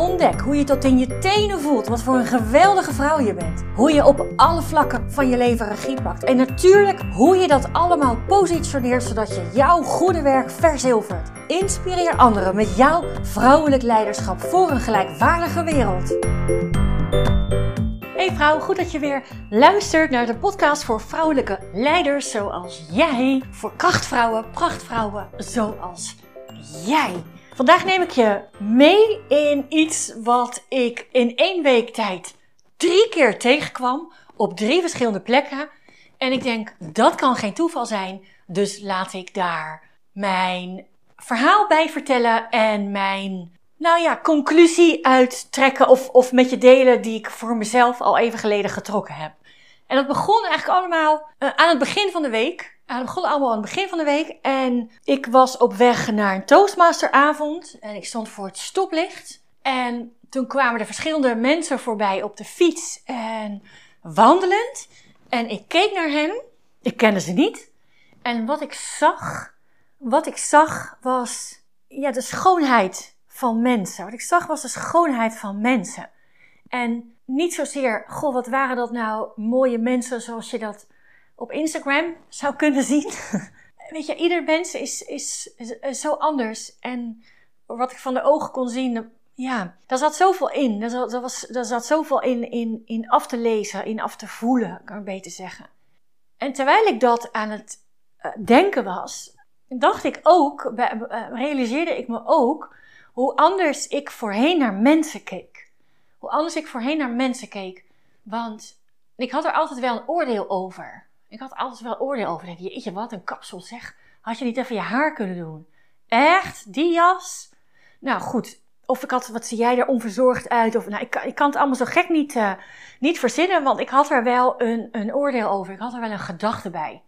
Ontdek hoe je tot in je tenen voelt wat voor een geweldige vrouw je bent. Hoe je op alle vlakken van je leven regie pakt. En natuurlijk hoe je dat allemaal positioneert zodat je jouw goede werk verzilvert. Inspireer anderen met jouw vrouwelijk leiderschap voor een gelijkwaardige wereld. Hey vrouw, goed dat je weer luistert naar de podcast voor vrouwelijke leiders zoals jij. Voor krachtvrouwen, prachtvrouwen zoals jij. Vandaag neem ik je mee in iets wat ik in één week tijd drie keer tegenkwam op drie verschillende plekken. En ik denk, dat kan geen toeval zijn. Dus laat ik daar mijn verhaal bij vertellen en mijn, nou ja, conclusie uittrekken of, of met je delen die ik voor mezelf al even geleden getrokken heb. En dat begon eigenlijk allemaal uh, aan het begin van de week. Het begon allemaal aan het begin van de week. En ik was op weg naar een Toastmasteravond. En ik stond voor het stoplicht. En toen kwamen er verschillende mensen voorbij op de fiets en wandelend. En ik keek naar hen. Ik kende ze niet. En wat ik zag, wat ik zag was ja, de schoonheid van mensen. Wat ik zag was de schoonheid van mensen. En niet zozeer, goh, wat waren dat nou mooie mensen zoals je dat op Instagram zou kunnen zien. Weet je, ieder mens is, is, zo anders. En wat ik van de ogen kon zien, ja, daar zat zoveel in. Daar zat, was, daar zat zoveel in, in, in af te lezen, in af te voelen, kan ik beter zeggen. En terwijl ik dat aan het uh, denken was, dacht ik ook, uh, realiseerde ik me ook, hoe anders ik voorheen naar mensen keek. Hoe anders ik voorheen naar mensen keek. Want ik had er altijd wel een oordeel over. Ik had altijd wel oordeel over. Denk, jeetje, wat een kapsel zeg. Had je niet even je haar kunnen doen? Echt? Die jas? Nou goed. Of ik had, wat zie jij er onverzorgd uit? Of, nou, ik, ik kan het allemaal zo gek niet, uh, niet verzinnen, want ik had er wel een, een oordeel over. Ik had er wel een gedachte bij.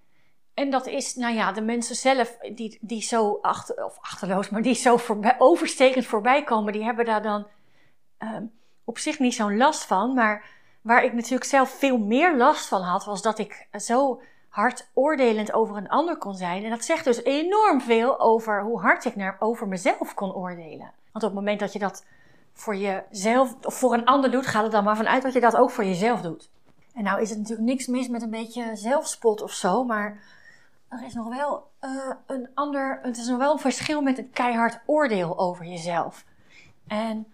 En dat is, nou ja, de mensen zelf die, die zo achter, of achterloos, maar die zo voorbij, overstekend voorbij komen, die hebben daar dan uh, op zich niet zo'n last van. Maar Waar ik natuurlijk zelf veel meer last van had, was dat ik zo hard oordelend over een ander kon zijn. En dat zegt dus enorm veel over hoe hard ik naar, over mezelf kon oordelen. Want op het moment dat je dat voor jezelf of voor een ander doet, gaat het dan maar vanuit dat je dat ook voor jezelf doet. En nou is het natuurlijk niks mis met een beetje zelfspot of zo, maar er is nog wel uh, een ander, het is nog wel een verschil met een keihard oordeel over jezelf. En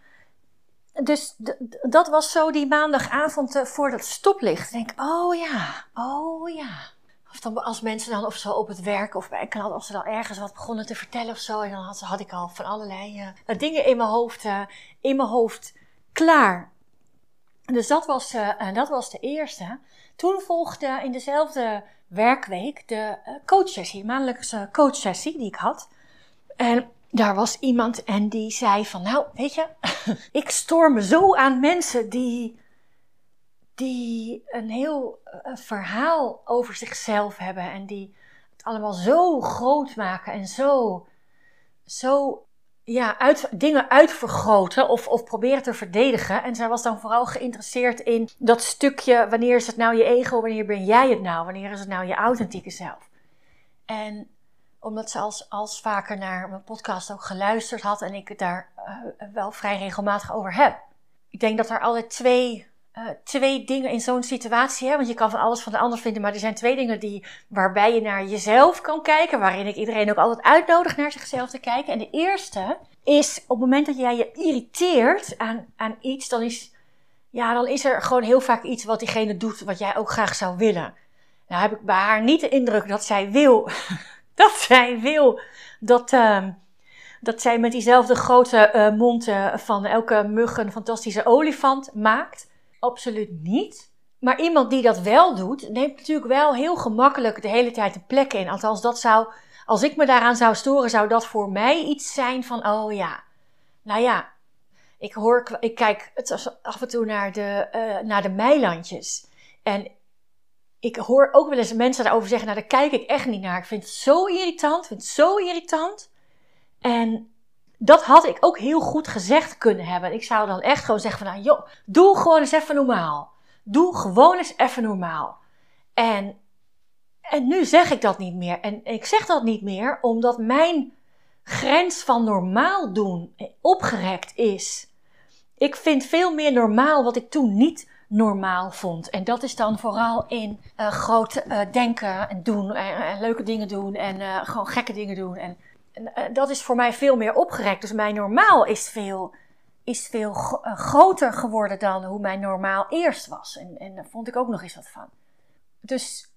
dus dat was zo die maandagavond uh, voor dat stoplicht. Ik denk, oh ja, oh ja. Of dan als mensen dan of zo op het werk of bij een als ze dan ergens wat begonnen te vertellen of zo. En dan had, ik al van allerlei uh, dingen in mijn hoofd, uh, in mijn hoofd klaar. Dus dat was, dat was de eerste. Toen volgde in dezelfde werkweek de coachsessie, maandelijkse coachsessie die ik had. En daar was iemand en die zei van, nou, weet je, ik stoor me zo aan mensen die, die een heel uh, verhaal over zichzelf hebben en die het allemaal zo groot maken en zo, zo ja, uit, dingen uitvergroten of, of proberen te verdedigen. En zij was dan vooral geïnteresseerd in dat stukje, wanneer is het nou je ego, wanneer ben jij het nou, wanneer is het nou je authentieke zelf. En omdat ze als, als vaker naar mijn podcast ook geluisterd had en ik het daar wel vrij regelmatig over heb. Ik denk dat er altijd twee, uh, twee dingen in zo'n situatie hebt. Want je kan van alles van de ander vinden, maar er zijn twee dingen die, waarbij je naar jezelf kan kijken. Waarin ik iedereen ook altijd uitnodig naar zichzelf te kijken. En de eerste is op het moment dat jij je irriteert aan, aan iets, dan is, ja, dan is er gewoon heel vaak iets wat diegene doet wat jij ook graag zou willen. Nou heb ik bij haar niet de indruk dat zij wil dat zij wil dat, uh, dat zij met diezelfde grote uh, mond uh, van elke mug een fantastische olifant maakt. Absoluut niet. Maar iemand die dat wel doet, neemt natuurlijk wel heel gemakkelijk de hele tijd de plek in. Althans, dat zou, als ik me daaraan zou storen, zou dat voor mij iets zijn van, oh ja, nou ja, ik hoor, ik kijk af en toe naar de, uh, naar de meilandjes. En ik hoor ook wel eens mensen daarover zeggen, nou daar kijk ik echt niet naar. Ik vind het zo irritant, ik vind het zo irritant. En dat had ik ook heel goed gezegd kunnen hebben. Ik zou dan echt gewoon zeggen van, nou joh, doe gewoon eens even normaal. Doe gewoon eens even normaal. En, en nu zeg ik dat niet meer. En ik zeg dat niet meer omdat mijn grens van normaal doen opgerekt is. Ik vind veel meer normaal wat ik toen niet normaal vond. En dat is dan vooral in uh, groot uh, denken en doen en, leuke dingen doen en uh, gewoon gekke dingen doen. En, en dat is voor mij veel meer opgerekt. Dus mijn normaal is veel, is veel groter geworden dan hoe mijn normaal eerst was. En, en daar vond ik ook nog eens wat van. Dus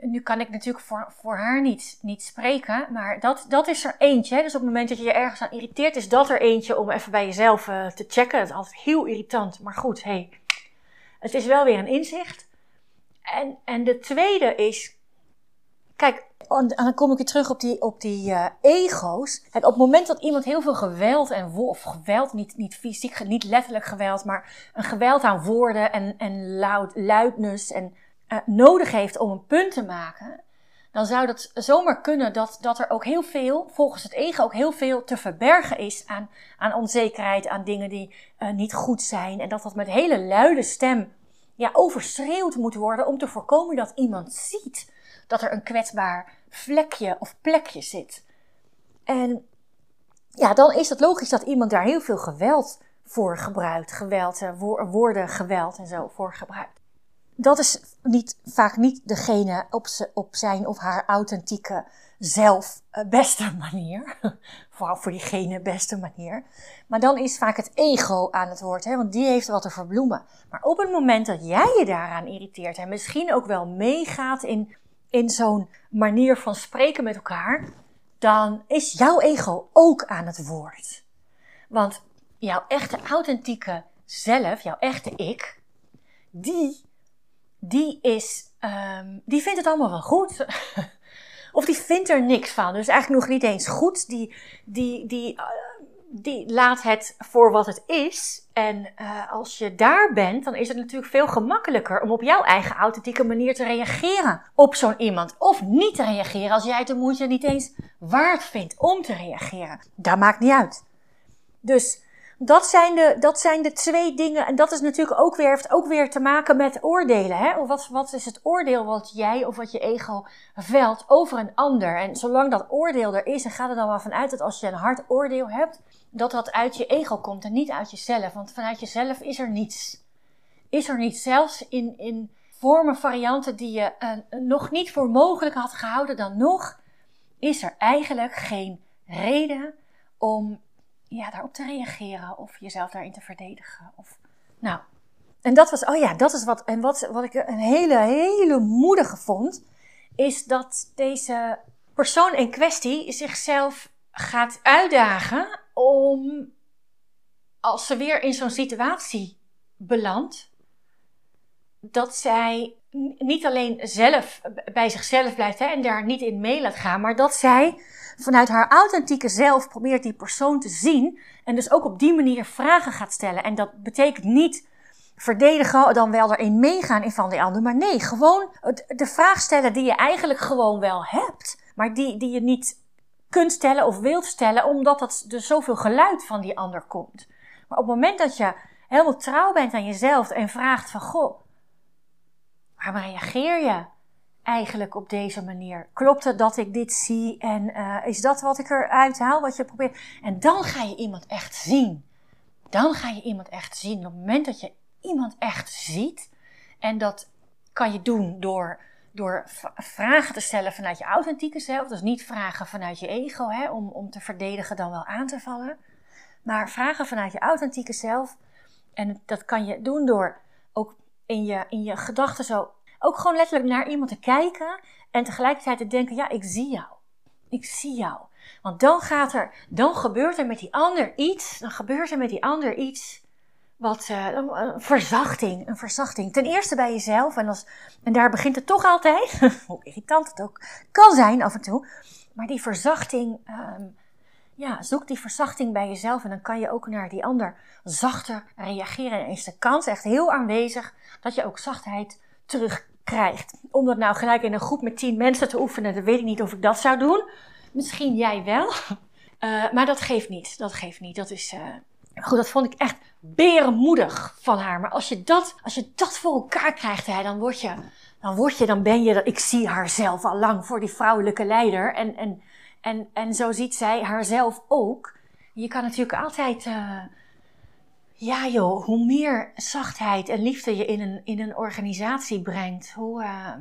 nu kan ik natuurlijk voor, voor haar niet, niet spreken, maar dat, dat is er eentje. Dus op het moment dat je je ergens aan irriteert, is dat er eentje om even bij jezelf te checken. Dat is altijd heel irritant, maar goed, hey, het is wel weer een inzicht. En, en de tweede is, kijk, en dan kom ik weer terug op die, op die uh, ego's. Kijk, op het moment dat iemand heel veel geweld en of geweld, niet, niet fysiek, niet letterlijk geweld, maar een geweld aan woorden en, en luid, luidness en uh, nodig heeft om een punt te maken, dan zou dat zomaar kunnen dat, dat er ook heel veel, volgens het ego, ook heel veel te verbergen is aan, aan onzekerheid, aan dingen die uh, niet goed zijn. En dat dat met hele luide stem ja, overschreeuwd moet worden om te voorkomen dat iemand ziet dat er een kwetsbaar vlekje of plekje zit. En ja, dan is het logisch dat iemand daar heel veel geweld voor gebruikt. Geweld, uh, woorden, geweld en zo voor gebruikt dat is niet, vaak niet degene op, op zijn of haar authentieke zelf eh, beste manier. Vooral voor diegene beste manier. Maar dan is vaak het ego aan het woord, hè, want die heeft wat te verbloemen. Maar op het moment dat jij je daaraan irriteert en misschien ook wel meegaat in, in zo'n manier van spreken met elkaar, dan is jouw ego ook aan het woord. Want jouw echte authentieke zelf, jouw echte ik, die die, is, um, die vindt het allemaal wel goed. of die vindt er niks van. Dus eigenlijk nog niet eens goed. Die, die, die, uh, die laat het voor wat het is. En uh, als je daar bent, dan is het natuurlijk veel gemakkelijker om op jouw eigen authentieke manier te reageren op zo'n iemand. Of niet te reageren als jij het de moeite niet eens waard vindt om te reageren. Dat maakt niet uit. Dus dat zijn, de, dat zijn de twee dingen. En dat is natuurlijk ook weer, heeft ook weer te maken met oordelen. Hè? Of wat, wat is het oordeel wat jij of wat je ego velt over een ander? En zolang dat oordeel er is, en gaat er dan maar vanuit dat als je een hard oordeel hebt, dat dat uit je ego komt en niet uit jezelf. Want vanuit jezelf is er niets. Is er niets. Zelfs in, in vormen, varianten die je uh, nog niet voor mogelijk had gehouden, dan nog is er eigenlijk geen reden om ja, daarop te reageren of jezelf daarin te verdedigen. Of, nou, en dat was, oh ja, dat is wat, en wat, wat ik een hele, hele moedige vond, is dat deze persoon in kwestie zichzelf gaat uitdagen om, als ze weer in zo'n situatie belandt, dat zij niet alleen zelf bij zichzelf blijft hè, en daar niet in mee laat gaan, maar dat zij vanuit haar authentieke zelf probeert die persoon te zien en dus ook op die manier vragen gaat stellen. En dat betekent niet verdedigen, dan wel erin meegaan in van die ander, maar nee, gewoon de vraag stellen die je eigenlijk gewoon wel hebt, maar die, die je niet kunt stellen of wilt stellen, omdat dat er zoveel geluid van die ander komt. Maar op het moment dat je helemaal trouw bent aan jezelf en vraagt van, goh, waarom reageer je? Eigenlijk op deze manier? Klopt het dat ik dit zie en uh, is dat wat ik eruit haal, wat je probeert? En dan ga je iemand echt zien. Dan ga je iemand echt zien. Op het moment dat je iemand echt ziet, en dat kan je doen door, door vragen te stellen vanuit je authentieke zelf, dus niet vragen vanuit je ego, hè, om, om te verdedigen dan wel aan te vallen, maar vragen vanuit je authentieke zelf. En dat kan je doen door ook in je, in je gedachten zo ook gewoon letterlijk naar iemand te kijken en tegelijkertijd te denken, ja, ik zie jou. Ik zie jou. Want dan gaat er, dan gebeurt er met die ander iets, dan gebeurt er met die ander iets wat, uh, een verzachting, een verzachting. Ten eerste bij jezelf en, als, en daar begint het toch altijd, hoe irritant het ook kan zijn af en toe, maar die verzachting, um, ja, zoek die verzachting bij jezelf en dan kan je ook naar die ander zachter reageren. En is de kans echt heel aanwezig dat je ook zachtheid terug krijgt. Om dat nou gelijk in een groep met tien mensen te oefenen, dan weet ik niet of ik dat zou doen. Misschien jij wel. Uh, maar dat geeft niet. Dat geeft niet. Dat is. Uh, goed, dat vond ik echt berenmoedig van haar. Maar als je dat, als je dat voor elkaar krijgt, hè, dan word je. Dan word je, dan ben je. Ik zie haar zelf al lang voor die vrouwelijke leider. En, en, en, en zo ziet zij haarzelf ook. Je kan natuurlijk altijd. Uh, ja joh, hoe meer zachtheid en liefde je in een, in een organisatie brengt, hoe, uh,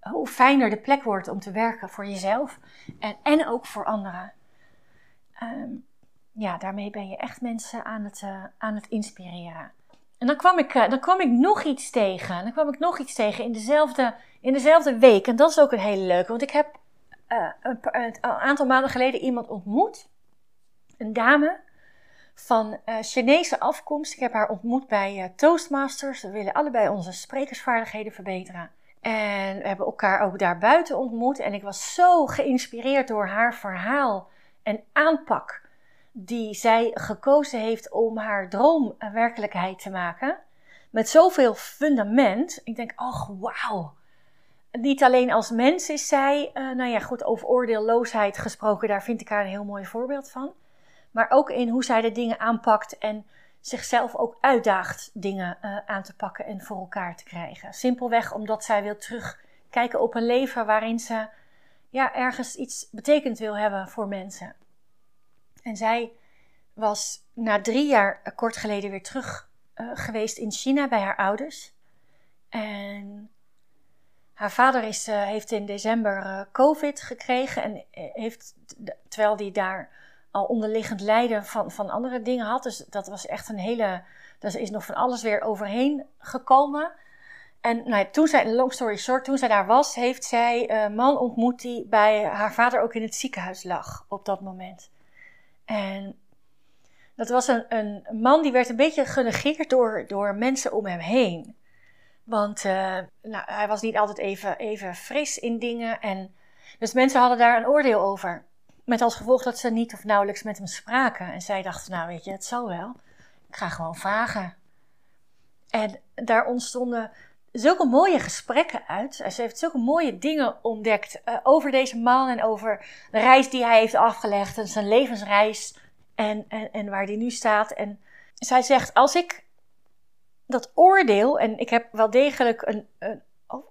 hoe fijner de plek wordt om te werken voor jezelf en, en ook voor anderen. Um, ja, daarmee ben je echt mensen aan het, uh, aan het inspireren. En dan kwam, ik, uh, dan kwam ik nog iets tegen. Dan kwam ik nog iets tegen in dezelfde, in dezelfde week. En dat is ook een hele leuke, want ik heb een aantal maanden geleden iemand ontmoet. Een dame van uh, Chinese afkomst. Ik heb haar ontmoet bij uh, Toastmasters. We willen allebei onze sprekersvaardigheden verbeteren. En we hebben elkaar ook daar buiten ontmoet. En ik was zo geïnspireerd door haar verhaal en aanpak die zij gekozen heeft om haar droom een werkelijkheid te maken. Met zoveel fundament. Ik denk, oh wauw. Niet alleen als mens is zij, uh, nou ja, goed, over oordeelloosheid gesproken, daar vind ik haar een heel mooi voorbeeld van maar ook in hoe zij de dingen aanpakt en zichzelf ook uitdaagt dingen uh, aan te pakken en voor elkaar te krijgen. Simpelweg omdat zij wil terugkijken op een leven waarin ze ja, ergens iets betekend wil hebben voor mensen. En zij was na drie jaar uh, kort geleden weer terug uh, geweest in China bij haar ouders. En haar vader is, heeft in december COVID gekregen en heeft, terwijl die daar al onderliggend lijden van, van andere dingen had. Dus dat was echt een hele. Er is nog van alles weer overheen gekomen. En nou, toen zij, long story short, toen zij daar was, heeft zij een man ontmoet die bij haar vader ook in het ziekenhuis lag op dat moment. En dat was een, een man die werd een beetje genegeerd door, door mensen om hem heen. Want uh, nou, hij was niet altijd even, even fris in dingen. En, dus mensen hadden daar een oordeel over. Met als gevolg dat ze niet of nauwelijks met hem spraken. En zij dachten, nou weet je, het zal wel. Ik ga gewoon vragen. En daar ontstonden zulke mooie gesprekken uit. Ze heeft zulke mooie dingen ontdekt uh, over deze man en over de reis die hij heeft afgelegd. En zijn levensreis en, en, en waar die nu staat. En zij zegt, als ik dat oordeel, en ik heb wel degelijk een, een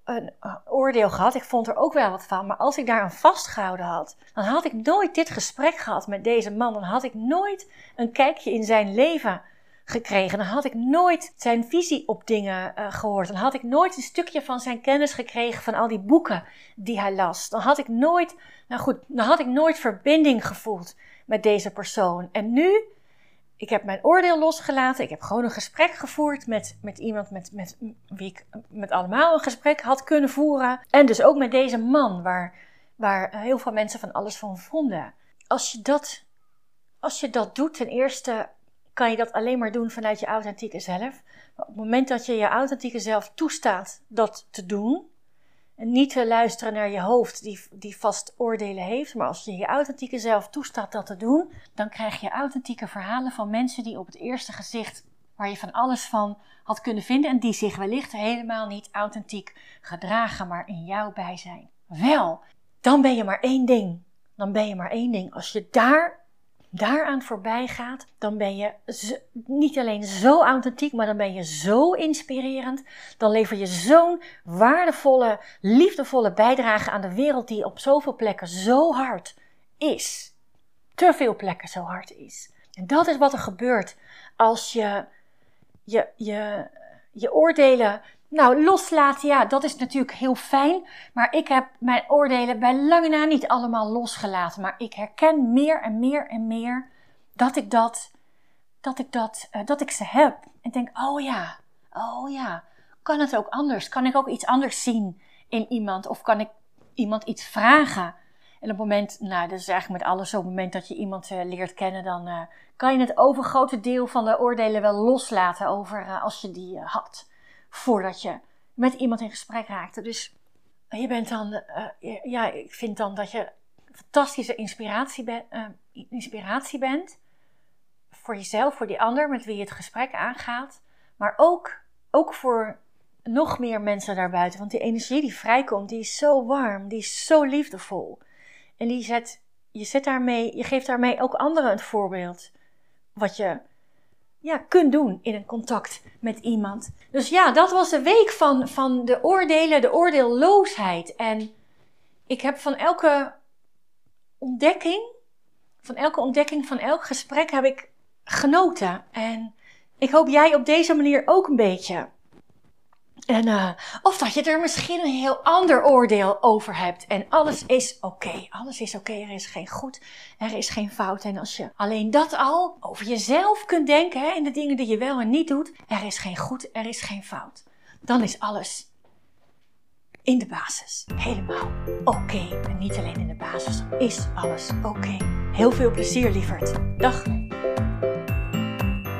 een oordeel gehad. Ik vond er ook wel wat van. Maar als ik daar aan vastgehouden had, dan had ik nooit dit gesprek gehad met deze man. Dan had ik nooit een kijkje in zijn leven gekregen. Dan had ik nooit zijn visie op dingen uh, gehoord. Dan had ik nooit een stukje van zijn kennis gekregen van al die boeken die hij las. Dan had ik nooit, nou goed, dan had ik nooit verbinding gevoeld met deze persoon. En nu ik heb mijn oordeel losgelaten. Ik heb gewoon een gesprek gevoerd met, met iemand met, met wie ik met allemaal een gesprek had kunnen voeren. En dus ook met deze man, waar, waar heel veel mensen van alles van vonden. Als je dat, als je dat doet, ten eerste kan je dat alleen maar doen vanuit je authentieke zelf. Maar op het moment dat je je authentieke zelf toestaat dat te doen, en niet te luisteren naar je hoofd, die, die vast oordelen heeft. Maar als je je authentieke zelf toestaat dat te doen, dan krijg je authentieke verhalen van mensen die op het eerste gezicht, waar je van alles van had kunnen vinden. En die zich wellicht helemaal niet authentiek gedragen, maar in jouw bijzijn. Wel, dan ben je maar één ding. Dan ben je maar één ding. Als je daar daaraan voorbij gaat, dan ben je niet alleen zo authentiek, maar dan ben je zo inspirerend. Dan lever je zo'n waardevolle, liefdevolle bijdrage aan de wereld die op zoveel plekken zo hard is. Te veel plekken zo hard is. En dat is wat er gebeurt als je je, je, je oordelen nou, loslaten, ja, dat is natuurlijk heel fijn. Maar ik heb mijn oordelen bij lange na niet allemaal losgelaten. Maar ik herken meer en meer en meer dat ik dat, dat ik dat, uh, dat ik ze heb. En denk, oh ja, oh ja, kan het ook anders? Kan ik ook iets anders zien in iemand? Of kan ik iemand iets vragen? En op het moment, nou, dat is eigenlijk met alles op het moment dat je iemand uh, leert kennen, dan uh, kan je het overgrote deel van de oordelen wel loslaten over als je die had voordat je met iemand in gesprek raakte. Dus je bent dan, uh, ja, ik vind dan dat je fantastische inspiratie, be uh, inspiratie bent. Voor jezelf, voor die ander met wie je het gesprek aangaat. Maar ook, ook voor nog meer mensen daarbuiten. Want die energie die vrijkomt, die is zo warm, die is zo liefdevol. En die zet, je, zet daarmee, je geeft daarmee ook anderen een voorbeeld. Wat je ja, kunt doen in een contact met iemand. Dus ja, dat was de week van, van de oordelen, de oordeelloosheid. En ik heb van elke ontdekking, van elke ontdekking, van elk gesprek heb ik genoten. En ik hoop jij op deze manier ook een beetje. En, uh, of dat je er misschien een heel ander oordeel over hebt. En alles is oké. Alles is oké. Er is geen goed. Er is geen fout. En als je alleen dat al over jezelf kunt denken. Hè, in de dingen die je wel en niet doet. Er is geen goed. Er is geen fout. Dan is alles in de basis helemaal oké. En niet alleen in de basis. Is alles oké. Heel veel plezier, lieverd. Dag.